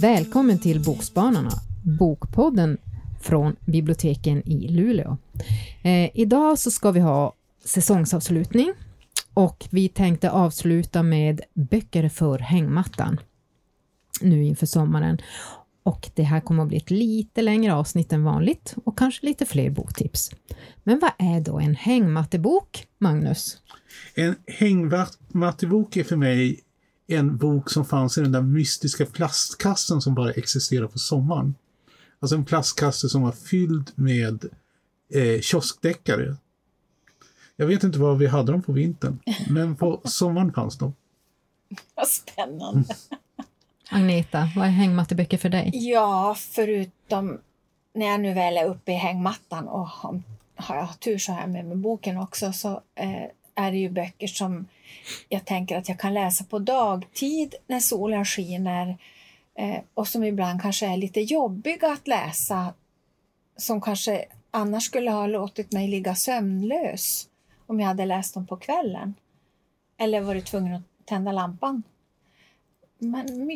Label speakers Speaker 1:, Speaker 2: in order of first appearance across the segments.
Speaker 1: Välkommen till Bokspanarna, Bokpodden från biblioteken i Luleå. Eh, idag så ska vi ha säsongsavslutning och vi tänkte avsluta med böcker för hängmattan nu inför sommaren. Och det här kommer att bli ett lite längre avsnitt än vanligt och kanske lite fler boktips. Men vad är då en hängmattebok, Magnus?
Speaker 2: En hängmattebok är för mig en bok som fanns i den där mystiska plastkassen som bara existerar på sommaren. Alltså en plastkasse som var fylld med eh, kioskdeckare. Jag vet inte var vi hade dem på vintern, men på sommaren fanns de.
Speaker 3: Vad spännande.
Speaker 1: Agneta, vad är hängmatteböcker för dig?
Speaker 3: Ja, förutom när jag nu väl är uppe i hängmattan och har, jag tur så här med, med boken också så eh, är det ju böcker som jag tänker att jag kan läsa på dagtid när solen skiner eh, och som ibland kanske är lite jobbiga att läsa som kanske annars skulle ha låtit mig ligga sömnlös om jag hade läst dem på kvällen eller varit tvungen att tända lampan. Men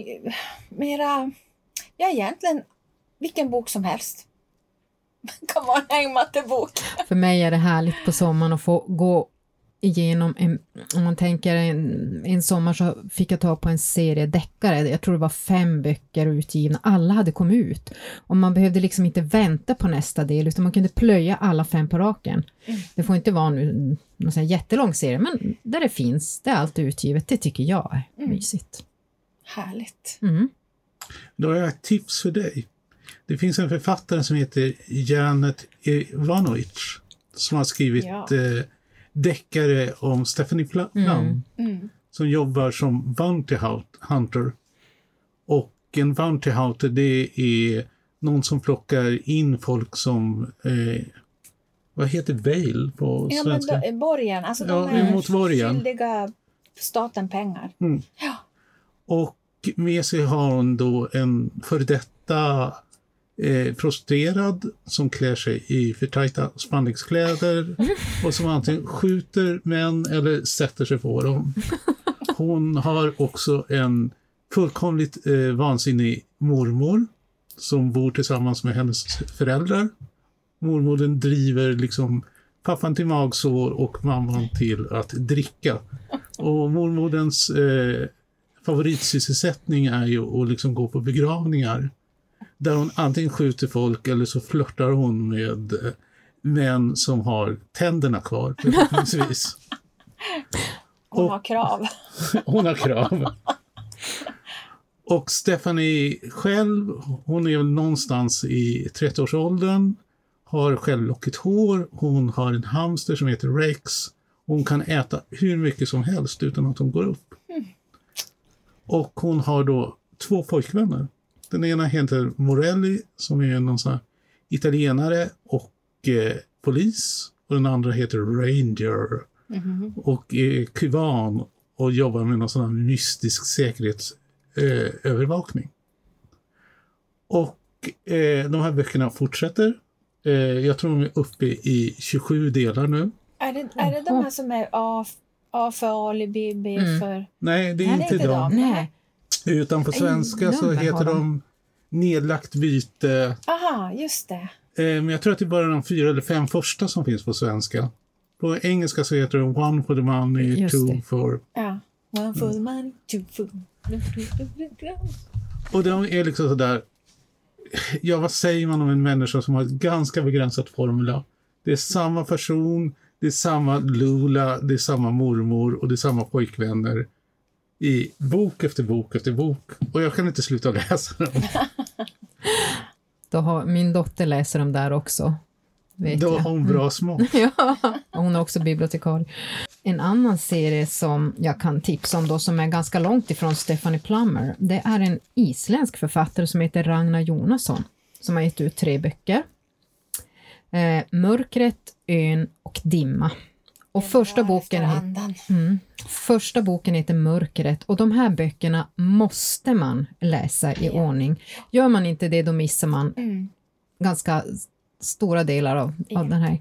Speaker 3: mera, ja egentligen vilken bok som helst. Kan vara en hängmattebok.
Speaker 1: För mig är det härligt på sommaren att få gå igenom en, om man tänker en, en sommar så fick jag ta på en serie deckare, jag tror det var fem böcker utgivna, alla hade kommit ut. Och man behövde liksom inte vänta på nästa del utan man kunde plöja alla fem på raken. Mm. Det får inte vara nu någon jättelång serie men där det finns, det är allt utgivet, det tycker jag är mm. mysigt.
Speaker 3: Härligt.
Speaker 1: Mm.
Speaker 2: Då har jag ett tips för dig. Det finns en författare som heter Janet Ivanovic som har skrivit ja. eh, deckare om Stephanie Plum mm. Mm. som jobbar som bounty hunter. Och en bounty hunter det är någon som plockar in folk som eh, vad heter bail på
Speaker 3: ja, svenska? Men borgen, alltså de ja, är mot borgen. skyldiga staten pengar.
Speaker 2: Mm.
Speaker 3: Ja.
Speaker 2: Och med sig har hon då en före detta eh, prostituerad som klär sig i för tajta spandexkläder och som antingen skjuter män eller sätter sig på dem. Hon har också en fullkomligt eh, vansinnig mormor som bor tillsammans med hennes föräldrar. Mormodern driver liksom pappan till magsår och mamman till att dricka. Och mormoderns eh, favoritsysselsättning är ju att liksom gå på begravningar. Där hon antingen skjuter folk eller så flörtar hon med eh, män som har tänderna kvar förhoppningsvis.
Speaker 3: Hon har krav.
Speaker 2: hon har krav. Och Stephanie själv, hon är väl någonstans i 30-årsåldern, har självlockigt hår, hon har en hamster som heter Rex. Hon kan äta hur mycket som helst utan att hon går upp. Och hon har då två pojkvänner. Den ena heter Morelli som är någon sån italienare och eh, polis. Och den andra heter Ranger mm. och är kuban och jobbar med någon sån här mystisk säkerhetsövervakning. Eh, och eh, de här böckerna fortsätter. Eh, jag tror de är uppe i 27 delar nu.
Speaker 3: Är det, är det de här som är A, A för alibi, B mm. för...
Speaker 2: Nej, det är Nej, inte, det är inte de.
Speaker 1: Nej.
Speaker 2: Utan på svenska så heter de Nedlagt byte.
Speaker 3: Aha, just det.
Speaker 2: Eh, men jag tror att det är bara de fyra eller fem första som finns på svenska. På engelska så heter det One for the money, just two det. for...
Speaker 3: Ja, One for the money, two for...
Speaker 2: Och de är liksom sådär... Ja, vad säger man om en människa som har ett ganska begränsat formula? Det är samma person, det är samma Lula, det är samma mormor och det är samma pojkvänner i bok efter bok efter bok och jag kan inte sluta läsa dem.
Speaker 1: Då har, min dotter läser dem där också.
Speaker 2: Då har hon bra mm. smak.
Speaker 1: ja, hon är också bibliotekarie. En annan serie som jag kan tipsa om då, som är ganska långt ifrån Stephanie Plummer, det är en isländsk författare som heter Ragnar Jonasson, som har gett ut tre böcker. Eh, Mörkret, Ön och Dimma. Och första boken, mm, första boken heter Mörkret och de här böckerna måste man läsa i ordning. Gör man inte det då missar man mm. ganska stora delar av,
Speaker 3: Ja.
Speaker 1: av den här.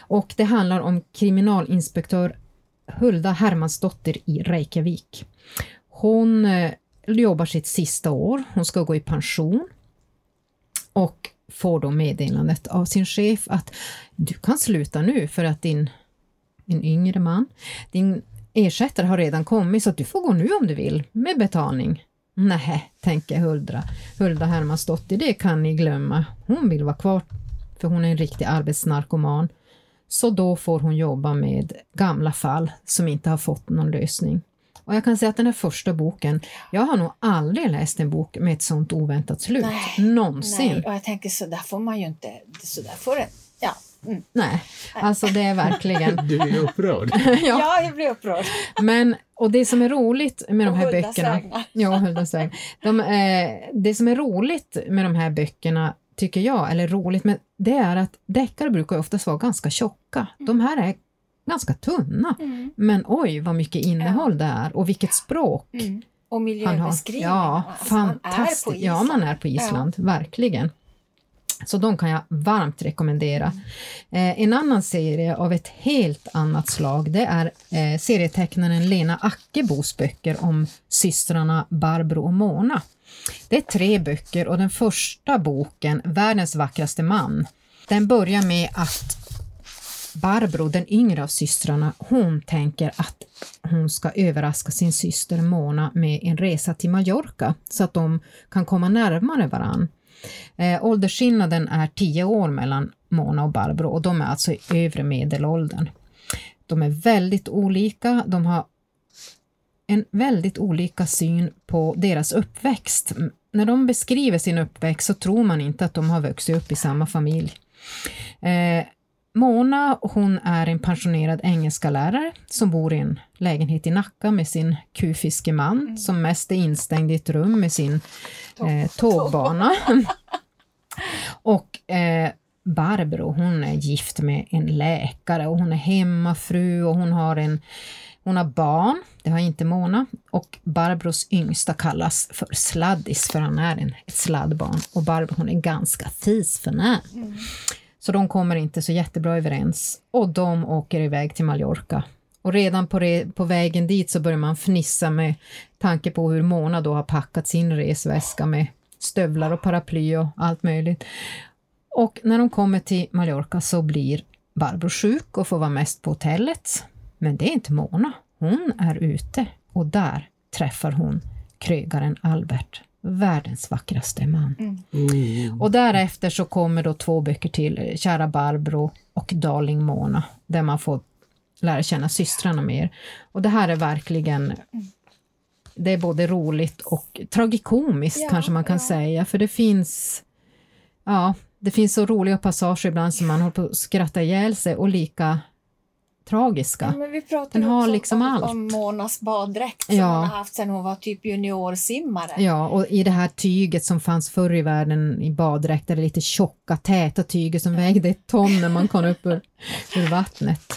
Speaker 1: Och det handlar om kriminalinspektör Hulda Hermansdotter i Reykjavik. Hon eh, jobbar sitt sista år, hon ska gå i pension och får då meddelandet av sin chef att du kan sluta nu för att din din yngre man, din ersättare har redan kommit så att du får gå nu om du vill med betalning. Nej, tänker Hulda, Hulda Hermansdotter, det kan ni glömma. Hon vill vara kvar för hon är en riktig arbetsnarkoman. Så då får hon jobba med gamla fall som inte har fått någon lösning. Och jag kan säga att den här första boken, jag har nog aldrig läst en bok med ett sånt oväntat slut.
Speaker 3: Nej,
Speaker 1: Någonsin.
Speaker 3: Nej, och jag tänker så där får man ju inte, så där får det, ja. Mm.
Speaker 1: Nej, alltså det är verkligen...
Speaker 2: Du är upprörd.
Speaker 1: ja.
Speaker 3: ja, jag blir upprörd.
Speaker 1: Men, och det som är roligt med de här böckerna... Ja, Huldas. De, eh, det som är roligt med de här böckerna, tycker jag, eller roligt, men det är att deckare brukar ju oftast vara ganska tjocka. De här är ganska tunna.
Speaker 3: Mm.
Speaker 1: Men oj, vad mycket innehåll det är och vilket språk
Speaker 3: Mm. Och miljöbeskrivningar.
Speaker 1: Ja,
Speaker 3: Alltså, man
Speaker 1: fantastiskt. Ja, man är på Island, verkligen. Så de kan jag varmt rekommendera. Eh, en annan serie av ett helt annat slag, det är eh, serietecknaren Lena Ackebos böcker om systrarna Barbro och Mona. Det är tre böcker och den första boken, Världens vackraste man, den börjar med att Barbro, den yngre av systrarna, hon tänker att hon ska överraska sin syster Mona med en resa till Mallorca så att de kan komma närmare varann. Eh, åldersskillnaden är tio år mellan Mona och Barbro och de är alltså i övre medelåldern. De är väldigt olika, de har en väldigt olika syn på deras uppväxt. När de beskriver sin uppväxt så tror man inte att de har vuxit upp i samma familj. Eh, Mona, hon är en pensionerad engelska lärare som bor i en lägenhet i Nacka med sin kufiskeman som mest är instängd i ett rum med sin eh, tågbana. och eh, Barbro, hon är gift med en läkare och hon är hemmafru och hon har en hon har barn, det har inte Mona, och Barbros yngsta kallas för sladdis för han är en, ett sladdbarn. Och Barbro hon är ganska fisförnäm. Så de kommer inte så jättebra överens och de åker iväg till Mallorca. Och redan på, re- på vägen dit så börjar man fnissa med tanke på hur Mona då har packat sin resväska med stövlar och paraply och allt möjligt. Och när de kommer till Mallorca så blir Barbro sjuk och får vara mest på hotellet. Men det är inte Mona. Hon är ute och där träffar hon krögaren Albert, världens vackraste man.
Speaker 2: Oh.
Speaker 1: Och därefter så kommer då två böcker till, Kära Barbro och Darling Mona, där man får lära känna systrarna mer. Och det här är verkligen det är både roligt och tragikomiskt
Speaker 3: Ja,
Speaker 1: kanske man kan
Speaker 3: ja.
Speaker 1: säga, för det finns ja, det finns så roliga passager ibland som man håller på att skratta ihjäl sig och lika tragiska.
Speaker 3: Ja, men vi pratade
Speaker 1: Den har liksom
Speaker 3: om,
Speaker 1: allt.
Speaker 3: om Monas baddräkt som
Speaker 1: Ja.
Speaker 3: hon har haft sedan hon var typ juniorsimmare.
Speaker 1: Ja, och i det här tyget som fanns förr i världen i baddräkter, det lite tjocka, täta tyget som vägde ett ton när man kom upp ur, ur vattnet.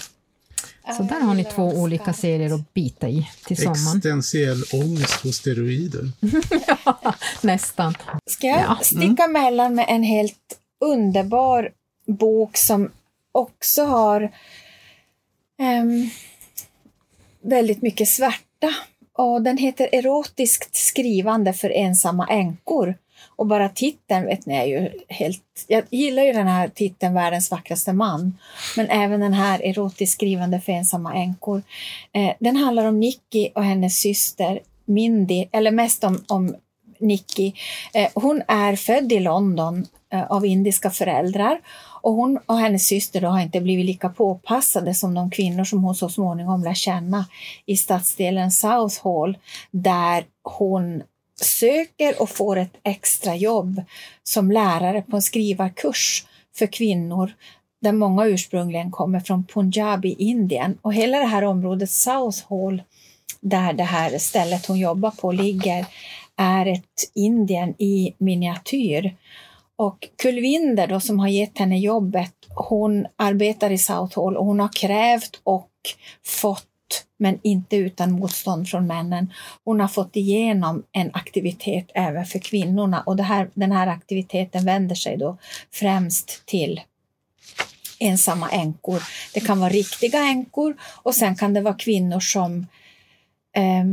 Speaker 1: Så
Speaker 3: Ja,
Speaker 1: där har ni två olika serier att bita i till sommaren.
Speaker 2: Existentiell ångest på steroider.
Speaker 1: Nästan.
Speaker 3: Ska jag
Speaker 1: Ja.
Speaker 3: sticka mellan med en helt underbar bok som också har ehm, väldigt mycket svärta. Och den heter Erotiskt skrivande för ensamma änkor. Och bara titeln vet ni är ju helt... Jag gillar ju den här titeln Världens vackraste man. Men även den här Erotiskt skrivande för ensamma änkor. Eh, den handlar om Nicky och hennes syster Mindy, eller mest om, om Nicky. Eh, hon är född i London eh, av indiska föräldrar och hon och hennes syster då har inte blivit lika påpassade som de kvinnor som hon så småningom lär känna i stadsdelen South Hall där hon söker och får ett extra jobb som lärare på en skrivarkurs för kvinnor där många ursprungligen kommer från Punjab i Indien. Och hela det här området South Hall där det här stället hon jobbar på ligger är ett Indien i miniatyr. Och Kulvinder då, som har gett henne jobbet, hon arbetar i Southall. Och hon har krävt och fått men inte utan motstånd från männen. Hon har fått igenom en aktivitet även för kvinnorna och det här, den här aktiviteten vänder sig då främst till ensamma änkor. Det kan vara riktiga änkor och sen kan det vara kvinnor som eh,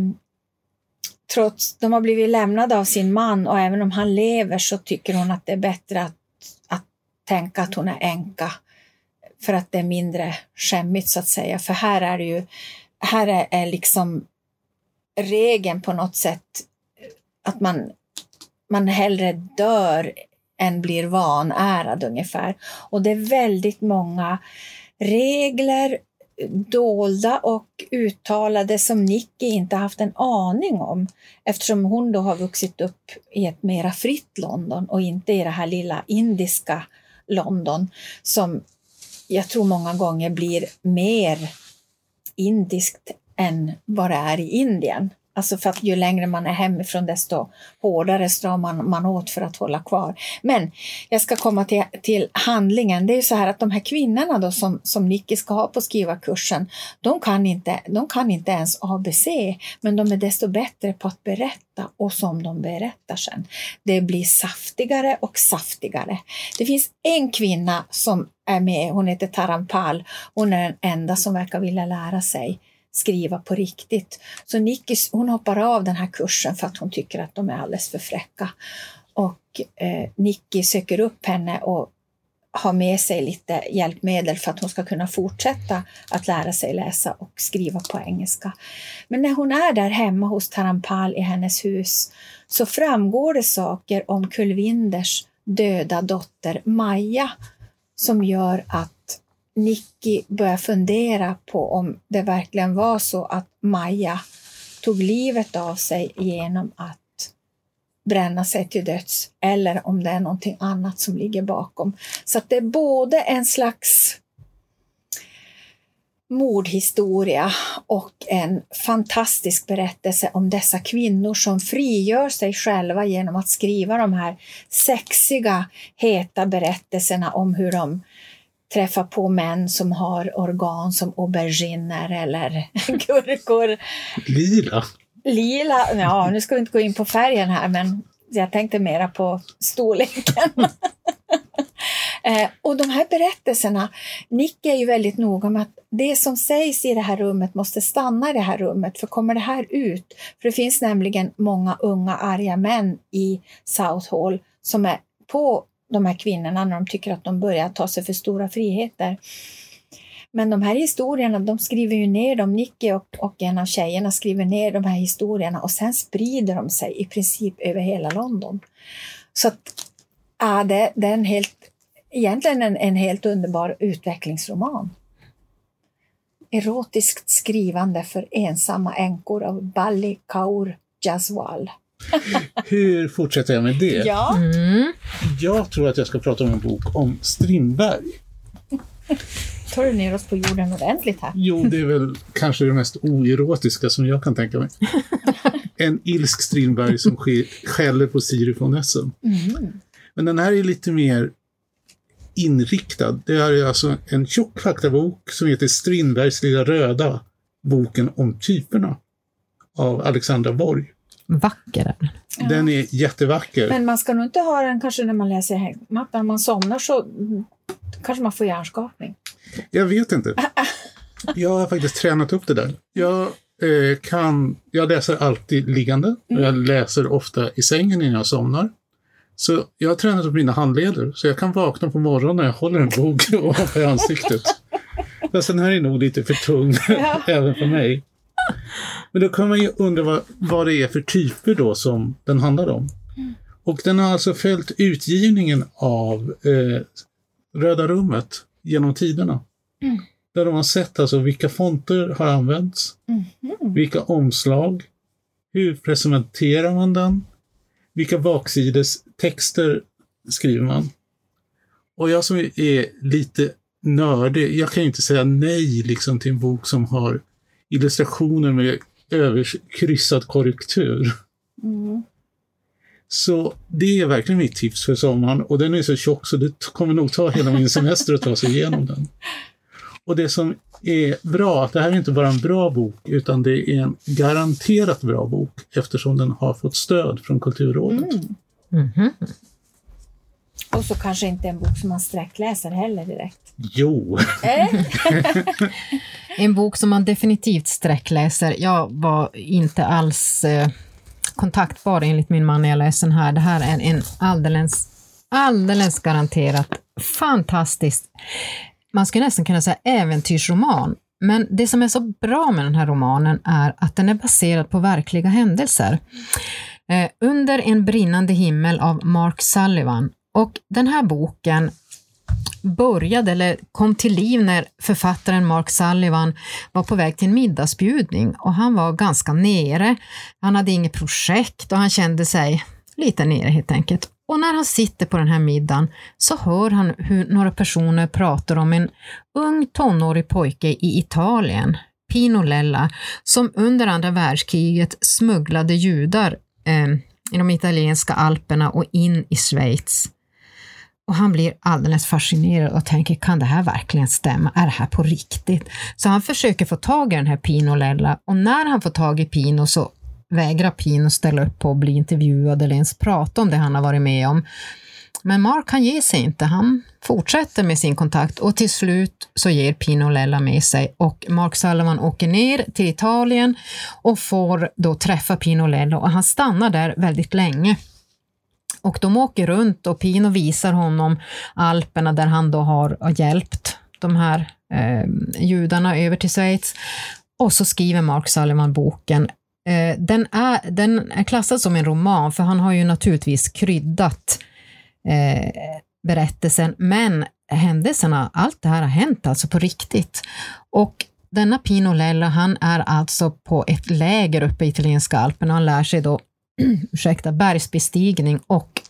Speaker 3: trots de har blivit lämnade av sin man och även om han lever så tycker hon att det är bättre att, att tänka att hon är änka för att det är mindre skämmigt så att säga. För här är det ju, här är, är liksom regeln på något sätt att man, man hellre dör än blir vanärad ungefär. Och det är väldigt många regler, dolda och uttalade som Nicky inte haft en aning om eftersom hon då har vuxit upp i ett mera fritt London och inte i det här lilla indiska London som jag tror många gånger blir mer indiskt än vad det är i Indien. Alltså för att ju längre man är hemifrån desto hårdare stramar man, man åt för att hålla kvar. Men jag ska komma till, till handlingen. Det är så här att de här kvinnorna då som, som Nicky ska ha på skrivarkursen, de kan, inte, de kan inte ens ABC, men de är desto bättre på att berätta och som de berättar sen. Det blir saftigare och saftigare. Det finns en kvinna som är med, hon heter Tarampal. Hon är den enda som verkar vilja lära sig skriva på riktigt. Så Nicky, hon hoppar av den här kursen för att hon tycker att de är alldeles för fräcka. Och eh, Nicky söker upp henne och har med sig lite hjälpmedel för att hon ska kunna fortsätta att lära sig läsa och skriva på engelska. Men när hon är där hemma hos Tarampal i hennes hus så framgår det saker om Kulvinders döda dotter Maja som gör att Nicky börjar fundera på om det verkligen var så att Maja tog livet av sig genom att bränna sig till döds eller om det är någonting annat som ligger bakom. Så att det är både en slags mordhistoria och en fantastisk berättelse om dessa kvinnor som frigör sig själva genom att skriva de här sexiga, heta berättelserna om hur de träffa på män som har organ som auberginer eller gurkor.
Speaker 2: Lila?
Speaker 3: Lila, ja nu ska vi inte gå in på färgen här men jag tänkte mera på storleken. eh, och de här berättelserna, Nick är ju väldigt noga med att det som sägs i det här rummet måste stanna i det här rummet, för kommer det här ut, för det finns nämligen många unga arga män i Southall som är på de här kvinnorna när de tycker att de börjar ta sig för stora friheter. Men de här historierna, de skriver ju ner dem, Nicky och, och en av tjejerna skriver ner de här historierna och sen sprider de sig i princip över hela London. Så att, ja, det, det är en helt, egentligen en, en helt underbar utvecklingsroman. Erotiskt skrivande för ensamma änkor av Bali Kaur Jaswal.
Speaker 2: Hur fortsätter jag med det?
Speaker 3: Ja.
Speaker 1: Mm.
Speaker 2: Jag tror att jag ska prata om en bok om Strindberg.
Speaker 3: Tar du ner oss på jorden ordentligt här?
Speaker 2: Jo, det är väl kanske det mest oerotiska som jag kan tänka mig. En ilsk Strindberg som sk- skäller på Siri von Essen.
Speaker 3: Mm.
Speaker 2: Men den här är lite mer inriktad. Det här är alltså en tjock faktabok som heter Strindbergs lilla röda, boken om typerna av Alexandra Borg.
Speaker 1: Vacker är den.
Speaker 3: Ja.
Speaker 2: Den är jättevacker.
Speaker 3: Men man ska nog inte ha den kanske när man läser hängmattan. När man somnar så mm, kanske man får hjärnskakning.
Speaker 2: Jag vet inte. Jag har faktiskt tränat upp det där. Jag, eh, kan, jag läser alltid liggande. och Jag läser ofta i sängen innan jag somnar. Så jag har tränat upp mina handleder. Så jag kan vakna på morgonen när jag håller en bok ovanför ansiktet. Fast den här är nog lite för tung
Speaker 3: Ja.
Speaker 2: även för mig. Men då kan man ju undra vad, vad det är för typer då som den handlar om. Och den har alltså följt utgivningen av eh, Röda rummet genom tiderna. Där de har sett alltså vilka fonter har använts, vilka omslag, hur presenterar man den, vilka baksides texter skriver man. Och jag som är lite nördig, jag kan ju inte säga nej liksom till en bok som har illustrationer med överkryssad korrektur.
Speaker 3: Mm.
Speaker 2: Så det är verkligen mitt tips för sommaren och den är så tjock så det kommer nog ta hela min semester att ta sig igenom den. Och det som är bra, att det här är inte bara en bra bok, utan det är en garanterat bra bok eftersom den har fått stöd från Kulturrådet.
Speaker 1: Mhm.
Speaker 3: Och så kanske inte en bok som man sträckläser heller direkt.
Speaker 2: Jo,
Speaker 3: Eh?
Speaker 1: En bok som man definitivt sträckläser. Jag var inte alls eh, kontaktbar enligt min man när jag läste den här. Det här är en alldeles, alldeles garanterat fantastiskt, man skulle nästan kunna säga äventyrsroman. Men det som är så bra med den här romanen är att den är baserad på verkliga händelser. Eh, Under en brinnande himmel av Mark Sullivan. Och den här boken började eller kom till liv när författaren Mark Sullivan var på väg till en middagsbjudning och han var ganska nere. Han hade inget projekt och han kände sig lite nere helt enkelt. Och när han sitter på den här middagen så hör han hur några personer pratar om en ung tonårig pojke i Italien, Pino Lella, som under andra världskriget smugglade judar eh, i de italienska alperna och in i Schweiz. Och han blir alldeles fascinerad och tänker, kan det här verkligen stämma? Är det här på riktigt? Så han försöker få tag i den här Pino Lella och när han får tag i Pino så vägrar Pino ställa upp på att bli intervjuad eller ens prata om det han har varit med om. Men Mark han ger sig inte, han fortsätter med sin kontakt och till slut så ger Pino Lella med sig och Mark Sullivan åker ner till Italien och får då träffa Pino Lella och han stannar där väldigt länge. Och de åker runt och Pino visar honom Alperna där han då har hjälpt de här eh, judarna över till Schweiz. Och så skriver Mark Sullivan boken. Eh, den, är, den är klassad som en roman, för han har ju naturligtvis kryddat eh, berättelsen, men händelserna, allt det här har hänt alltså på riktigt. Och denna Pino Lella, han är alltså på ett läger uppe i italienska alperna. Han lär sig då ursäkta, bergsbestigning och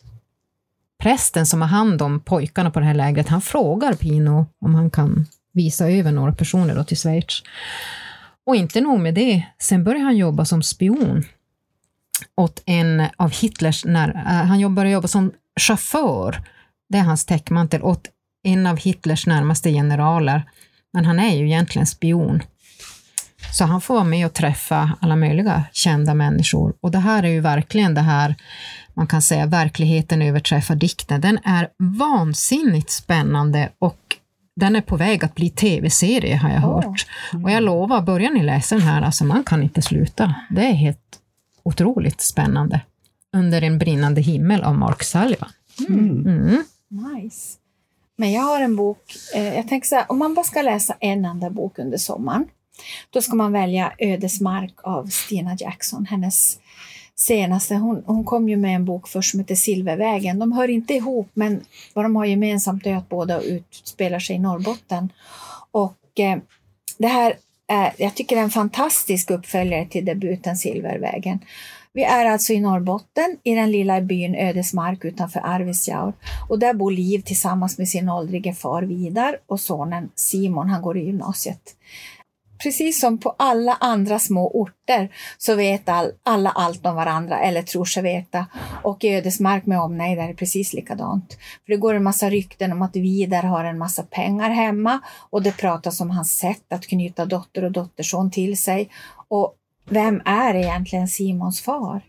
Speaker 1: prästen som har hand om pojkarna på det här lägret, han frågar Pino om han kan visa över några personer då till Schweiz. Och inte nog med det, sen börjar han jobba som spion åt en av Hitlers, när, uh, han börjar jobba som chaufför, det är hans täckmantel, åt en av Hitlers närmaste generaler. Men han är ju egentligen spion. Så han får vara med och träffa alla möjliga kända människor. Och det här är ju verkligen det här, man kan säga verkligheten överträffar dikten. Den är vansinnigt spännande och den är på väg att bli tv-serie har jag hört. Och jag lovar, börjar ni läsa den här, alltså man kan inte sluta. Det är helt otroligt spännande. Under en brinnande himmel av Mark Sullivan. Mm.
Speaker 3: Nice. Men jag har en bok, eh, jag tänker så här, om man bara ska läsa en enda bok under sommaren, då ska man välja Ödesmark av Stina Jackson, hennes senaste. Hon, hon kom ju med en bok först som heter Silvervägen. De hör inte ihop, men vad de har gemensamt är att båda utspelar sig i Norrbotten. Och eh, det här är, jag tycker det är en fantastisk uppföljare till debuten Silvervägen. Vi är alltså i Norrbotten, i den lilla byn Ödesmark utanför Arvidsjaur. Och där bor Liv tillsammans med sin åldrige far Vidar och sonen Simon, han går i gymnasiet. Precis som på alla andra små orter så vet all, alla allt om varandra, eller tror sig veta. Och i Ödesmark med omnejd är det precis likadant. För det går en massa rykten om att Vidar har en massa pengar hemma och det pratas om hans sätt att knyta dotter och dotterson till sig. Och vem är egentligen Simons far?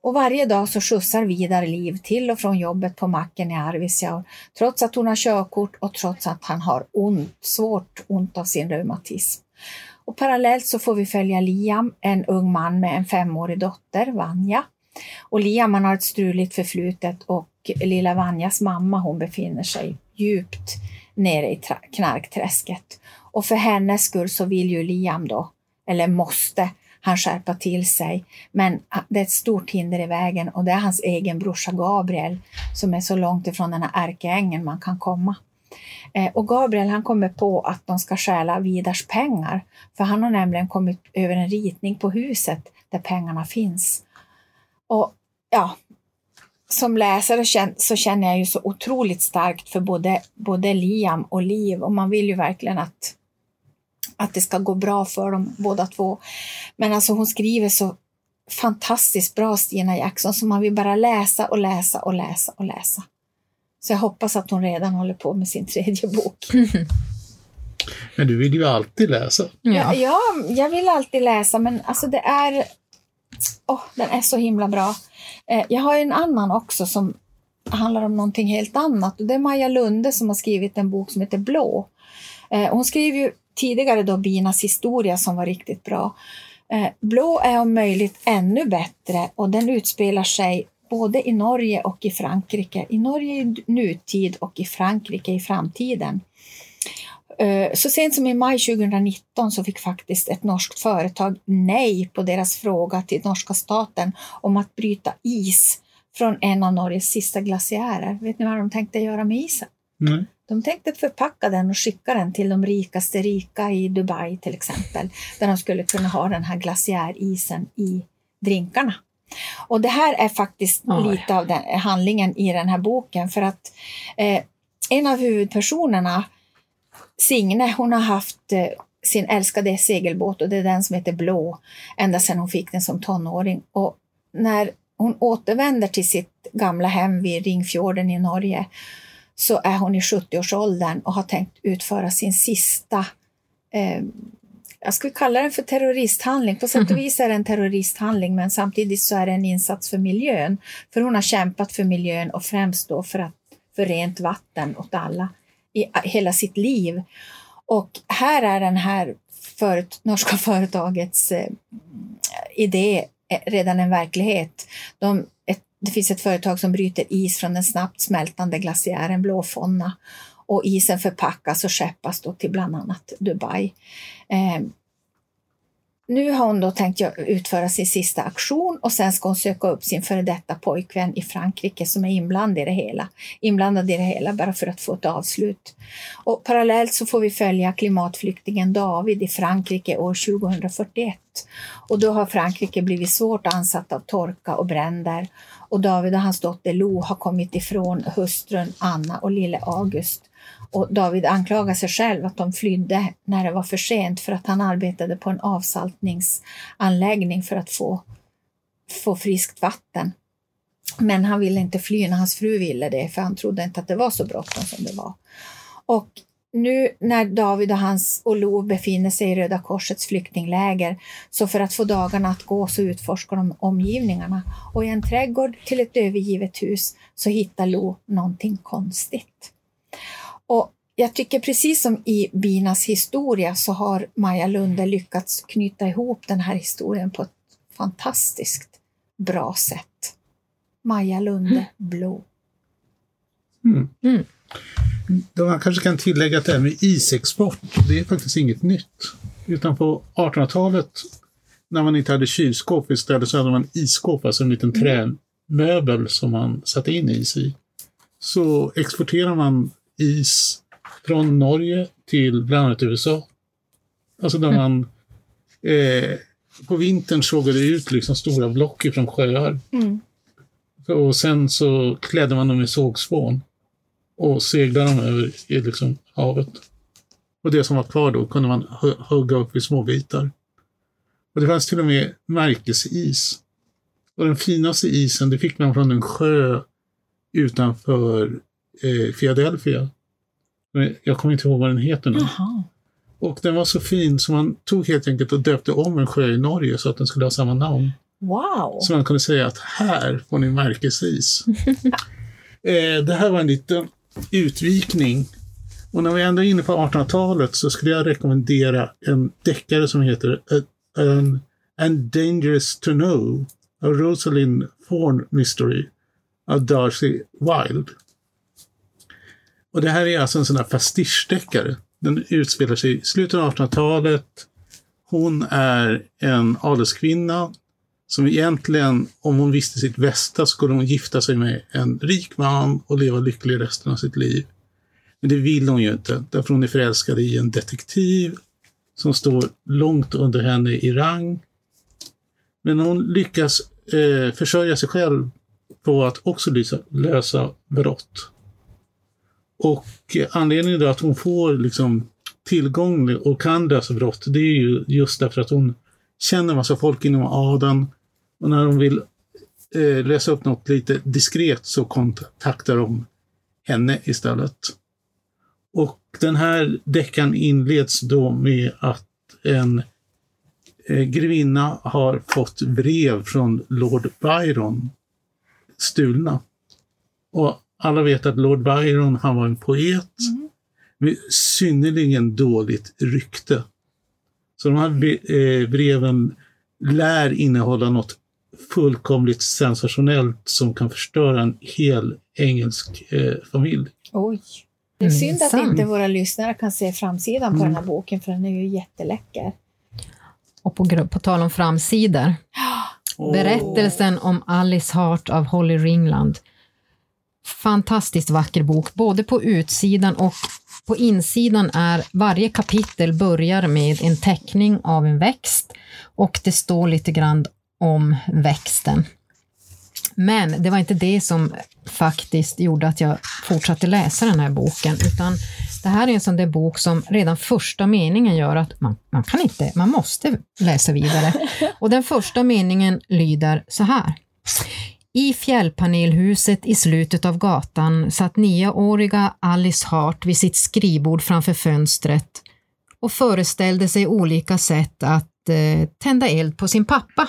Speaker 3: Och varje dag så skjutsar Vidar Liv till och från jobbet på macken i Arvidsjaur, trots att hon har körkort och trots att han har ont, svårt ont av sin reumatism. Och parallellt så får vi följa Liam, en ung man med en femårig dotter, Vanja. Och Liam han har ett struligt förflutet och lilla Vanjas mamma hon befinner sig djupt nere i knarkträsket. Och för hennes skull så vill ju Liam då, eller måste, han skärpa till sig. Men ah, det är ett stort hinder i vägen och det är hans egen brorsa Gabriel som är så långt ifrån den här ärkeängeln man kan komma. Eh, och Gabriel han kommer på att de ska stjäla Vidars pengar, för han har nämligen kommit över en ritning på huset där pengarna finns. Och ja, som läsare så känner jag ju så otroligt starkt för både, både Liam och Liv och man vill ju verkligen att, att det ska gå bra för dem båda två. Men alltså hon skriver så fantastiskt bra, Stina Jackson, så man vill bara läsa och läsa och läsa och läsa. Så jag hoppas att hon redan håller på med sin tredje bok.
Speaker 2: Men du vill ju alltid läsa.
Speaker 3: Ja.
Speaker 1: Ja.
Speaker 3: ja, jag vill alltid läsa, men alltså det är... Åh, den är så himla bra. Eh, jag har en annan också som handlar om någonting helt annat. Och det är Maja Lunde som har skrivit en bok som heter Blå. Eh, hon skrev ju tidigare då Binas historia som var riktigt bra. Eh, Blå är om möjligt ännu bättre och den utspelar sig både i Norge och i Frankrike. I Norge i nutid och i Frankrike i framtiden. Eh, Så sent som i maj 2019 så fick faktiskt ett norskt företag nej på deras fråga till norska staten om att bryta is från en av Norges sista glaciärer. Vet ni vad de tänkte göra med isen?
Speaker 2: Nej.
Speaker 3: De tänkte förpacka den och skicka den till de rikaste rika i Dubai till exempel, där de skulle kunna ha den här glaciärisen i drinkarna. Och det här är faktiskt
Speaker 1: Oj.
Speaker 3: lite av den, handlingen i den här boken för att eh, en av huvudpersonerna, Signe, hon har haft eh, sin älskade segelbåt och det är den som heter Blå ända sedan hon fick den som tonåring. Och när hon återvänder till sitt gamla hem vid Ringfjorden i Norge så är hon i 70-årsåldern och har tänkt utföra sin sista eh, jag skulle kalla den för terroristhandling. På sätt och vis är det en terroristhandling men samtidigt så är det en insats för miljön. För hon har kämpat för miljön och främst då för, att, för rent vatten åt alla i hela sitt liv. Och här är den här föret, norska företagets eh, idé eh, redan en verklighet. De, ett, det finns ett företag som bryter is från den snabbt smältande glaciären Blåfonna och isen förpackas och skeppas då till bland annat Dubai. Eh, nu har hon då tänkt utföra sin sista aktion och sen ska hon söka upp sin före detta pojkvän i Frankrike som är inblandad i det hela. Inblandad i det hela bara för att få ett avslut. Och parallellt så får vi följa klimatflyktingen David i Frankrike år 2041. Och då har Frankrike blivit svårt ansatt av torka och bränder och David och hans dotter Lo har kommit ifrån hustrun Anna och lille August. Och David anklagar sig själv att de flydde när det var för sent för att han arbetade på en avsaltningsanläggning för att få, få friskt vatten. Men han ville inte fly när hans fru ville det för han trodde inte att det var så bråttom som det var. Och nu när David och hans och Lo befinner sig i Röda Korsets flyktingläger så för att få dagarna att gå så utforskar de omgivningarna och i en trädgård till ett övergivet hus så hittar Lo någonting konstigt. Och jag tycker precis som i Binas historia så har Maja Lunde lyckats knyta ihop den här historien på ett fantastiskt bra sätt. Maja Lunde Blå.
Speaker 2: Mm.
Speaker 1: Mm.
Speaker 2: Då man kanske kan tillägga att det här med isexport, det är faktiskt inget nytt. Utan på 1800-talet, när man inte hade kylskåp istället, så hade man isskåp, alltså en liten trämöbel som man satte in is i. Så exporterar man is från Norge till bland annat USA. Alltså där man eh, på vintern sågade ut liksom stora block ifrån sjöar.
Speaker 3: Mm.
Speaker 2: Och sen så klädde man dem i sågspån och seglade dem över i liksom havet. Och det som var kvar då kunde man hu- hugga upp i små bitar. Och det fanns till och med märkesis. Och den finaste isen det fick man från en sjö utanför eh, Philadelphia. Jag kommer inte ihåg vad den heter nu.
Speaker 3: Jaha.
Speaker 2: Och den var så fin så man tog helt enkelt och döpte om en sjö i Norge så att den skulle ha samma namn.
Speaker 3: Wow!
Speaker 2: Så man kunde säga att här får ni märkesis. eh, det här var en liten utvikning. Och när vi ändå är inne på 1800-talet så skulle jag rekommendera en deckare som heter A- an, And Dangerous to Know, A Rosalind Thorne Mystery av Darcy Wilde. Och det här är alltså en sån här pastischdeckare. Den utspelar sig i slutet av 1800-talet. Hon är en adelskvinna som egentligen, om hon visste sitt bästa, skulle hon gifta sig med en rik man och leva lycklig resten av sitt liv. Men det vill hon ju inte, därför hon är förälskad i en detektiv som står långt under henne i rang. Men hon lyckas eh, försörja sig själv på att också lösa, lösa brott. Och anledningen till att hon får liksom tillgång och kan lösa brott, det är ju just därför att hon känner massa folk inom adeln. Och när hon vill eh, läsa upp något lite diskret så kontaktar de henne istället. Och den här deckaren inleds då med att en eh, grevinna har fått brev från Lord Byron stulna. Och alla vet att Lord Byron, han var en poet
Speaker 3: Mm.
Speaker 2: med synnerligen dåligt rykte. Så de här eh, breven lär innehålla något fullkomligt sensationellt som kan förstöra en hel engelsk eh, familj.
Speaker 3: Oj. Det är
Speaker 1: Mm,
Speaker 3: synd att inte våra lyssnare kan se framsidan på
Speaker 2: Mm.
Speaker 3: den här boken, för den är ju jätteläcker.
Speaker 1: Och på, på tal om framsidor, berättelsen om Alice Hart av Holly Ringland. Fantastiskt vacker bok, både på utsidan och på insidan är varje kapitel börjar med en teckning av en växt och det står lite grann om växten. Men det var inte det som faktiskt gjorde att jag fortsatte läsa den här boken, utan det här är en sån där bok som redan första meningen gör att man, man kan inte, man måste läsa vidare. Och den första meningen lyder så här. I fjällpanelhuset i slutet av gatan satt nioåriga Alice Hart vid sitt skrivbord framför fönstret och föreställde sig olika sätt att eh, tända eld på sin pappa.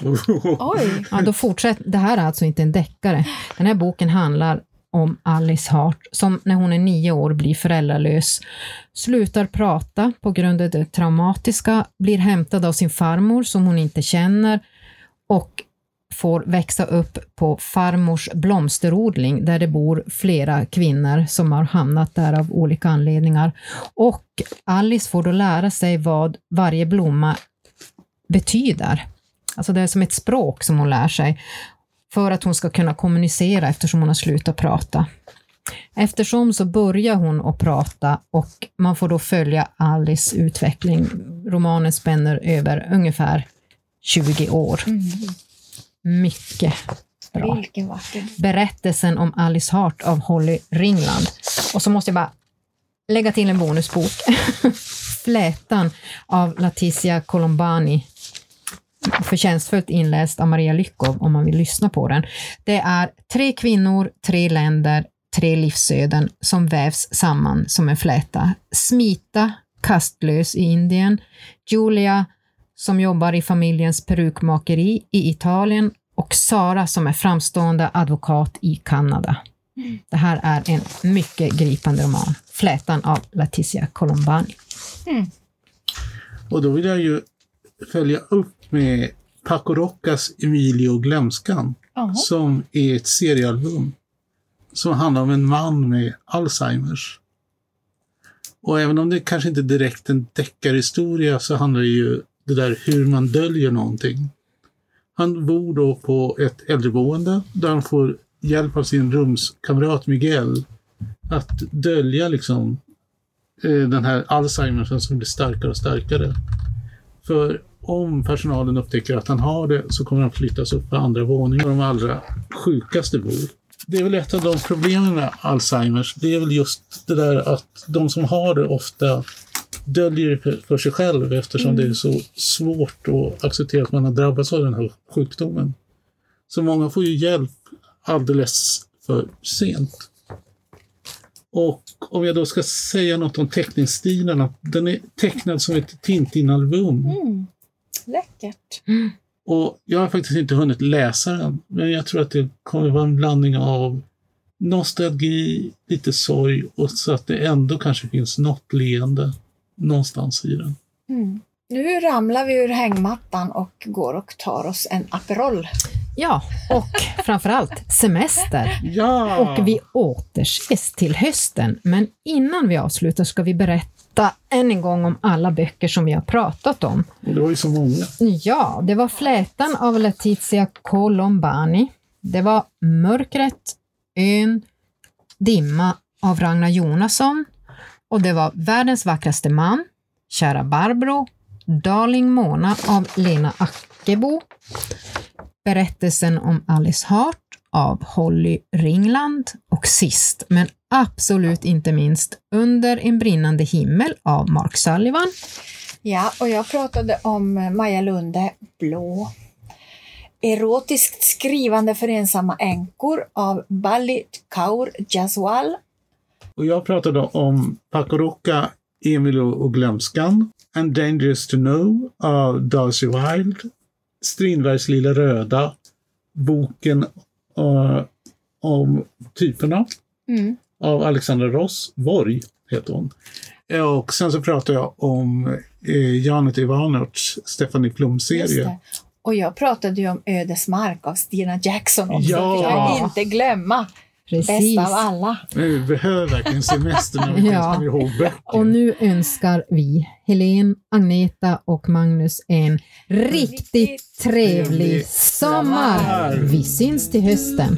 Speaker 3: Oj!
Speaker 1: Ja, då fortsätt, det här är alltså inte en deckare. Den här boken handlar om Alice Hart som när hon är nio år blir föräldralös, slutar prata på grund av det traumatiska, blir hämtad av sin farmor som hon inte känner och får växa upp på farmors blomsterodling där det bor flera kvinnor som har hamnat där av olika anledningar. Och Alice får då lära sig vad varje blomma betyder. Alltså det är som ett språk som hon lär sig för att hon ska kunna kommunicera eftersom hon har slutat prata. Eftersom så börjar hon att prata och man får då följa Alice utveckling. Romanen spänner över ungefär 20 år.
Speaker 3: Mm.
Speaker 1: Mycket bra.
Speaker 3: Vilken vacker.
Speaker 1: Berättelsen om Alice Hart av Holly Ringland. Och så måste jag bara lägga till en bonusbok. Flätan av Leticia Colombani. Förtjänstfullt inläst av Maria Lyckov om man vill lyssna på den. Det är tre kvinnor, tre länder, tre livsöden som vävs samman som en fläta. Smita, kastlös i Indien. Julia, som jobbar i familjens perukmakeri i Italien och Sara som är framstående advokat i Kanada. Det här är en mycket gripande roman. Flätan av Leticia Colombani.
Speaker 2: Och då vill jag ju följa upp med Paco Roccas Emilio och glömskan
Speaker 3: Jaha.
Speaker 2: som är ett seriealbum som handlar om en man med Alzheimers. Och även om det kanske inte är direkt en deckarhistoria så handlar det ju det där hur man döljer någonting. Han bor då på ett äldreboende där han får hjälp av sin rumskamrat Miguel att dölja liksom eh, den här Alzheimers som blir starkare och starkare. För om personalen upptäcker att han har det så kommer han flyttas upp på andra våningen där de allra sjukaste bor. Det är väl ett av de problemen med Alzheimers. Det är väl just det där att de som har det ofta döljer det för- sig själv eftersom det är så svårt att acceptera att man har drabbats av den här sjukdomen. Så många får ju hjälp alldeles för sent. Och om jag då ska säga något om teckningsstilarna. Den är tecknad som ett Tintin-album.
Speaker 3: Mm. Läckert.
Speaker 2: Och jag har faktiskt inte hunnit läsa den, men jag tror att det kommer vara en blandning av nostalgi, lite sorg och så att det ändå kanske finns något leende någonstans i den.
Speaker 3: Mm. Nu ramlar vi ur hängmattan och går och tar oss en Aperol.
Speaker 1: Ja, och framförallt semester.
Speaker 2: Ja!
Speaker 1: Och vi återses till hösten. Men innan vi avslutar ska vi berätta än en gång om alla böcker som vi har pratat om.
Speaker 2: Det var ju så många.
Speaker 1: Ja, det var Flätan av Letizia Colombani. Det var Mörkret, Ön, Dimma av Ragnar Jonasson. Och det var Världens vackraste man, Kära Barbro, Darling Mona av Lena Ackebo. Berättelsen om Alice Hart av Holly Ringland och sist, men absolut inte minst, Under en brinnande himmel av Mark Sullivan.
Speaker 3: Ja, och jag pratade om eh, Maja Lunde, Blå. Erotiskt skrivande för ensamma änkor av Balit Kaur Jaswal.
Speaker 2: Och jag pratade om Paco Roca, Emil och glömskan, And Dangerous to Know av Darcy Wilde, Strindbergs Lilla Röda, boken uh, om typerna
Speaker 3: Mm.
Speaker 2: av Alexandra Ross, Borg heter hon. Och sen så pratade jag om eh, Janet Ivanovics Stephanie Plum-serie.
Speaker 3: Och jag pratade ju om Ödesmark av Stina Jackson också.
Speaker 2: Ja.
Speaker 3: Jag inte glömma.
Speaker 1: Precis.
Speaker 3: Bäst av alla.
Speaker 2: Men vi behöver verkligen semester när vi
Speaker 1: Ja.
Speaker 2: kommer ihåg böcker.
Speaker 1: Och nu önskar vi Helen, Agneta och Magnus en riktigt
Speaker 3: Riktigt
Speaker 1: trevlig
Speaker 2: trevlig
Speaker 1: sommar.
Speaker 2: sommar.
Speaker 1: Vi syns till hösten.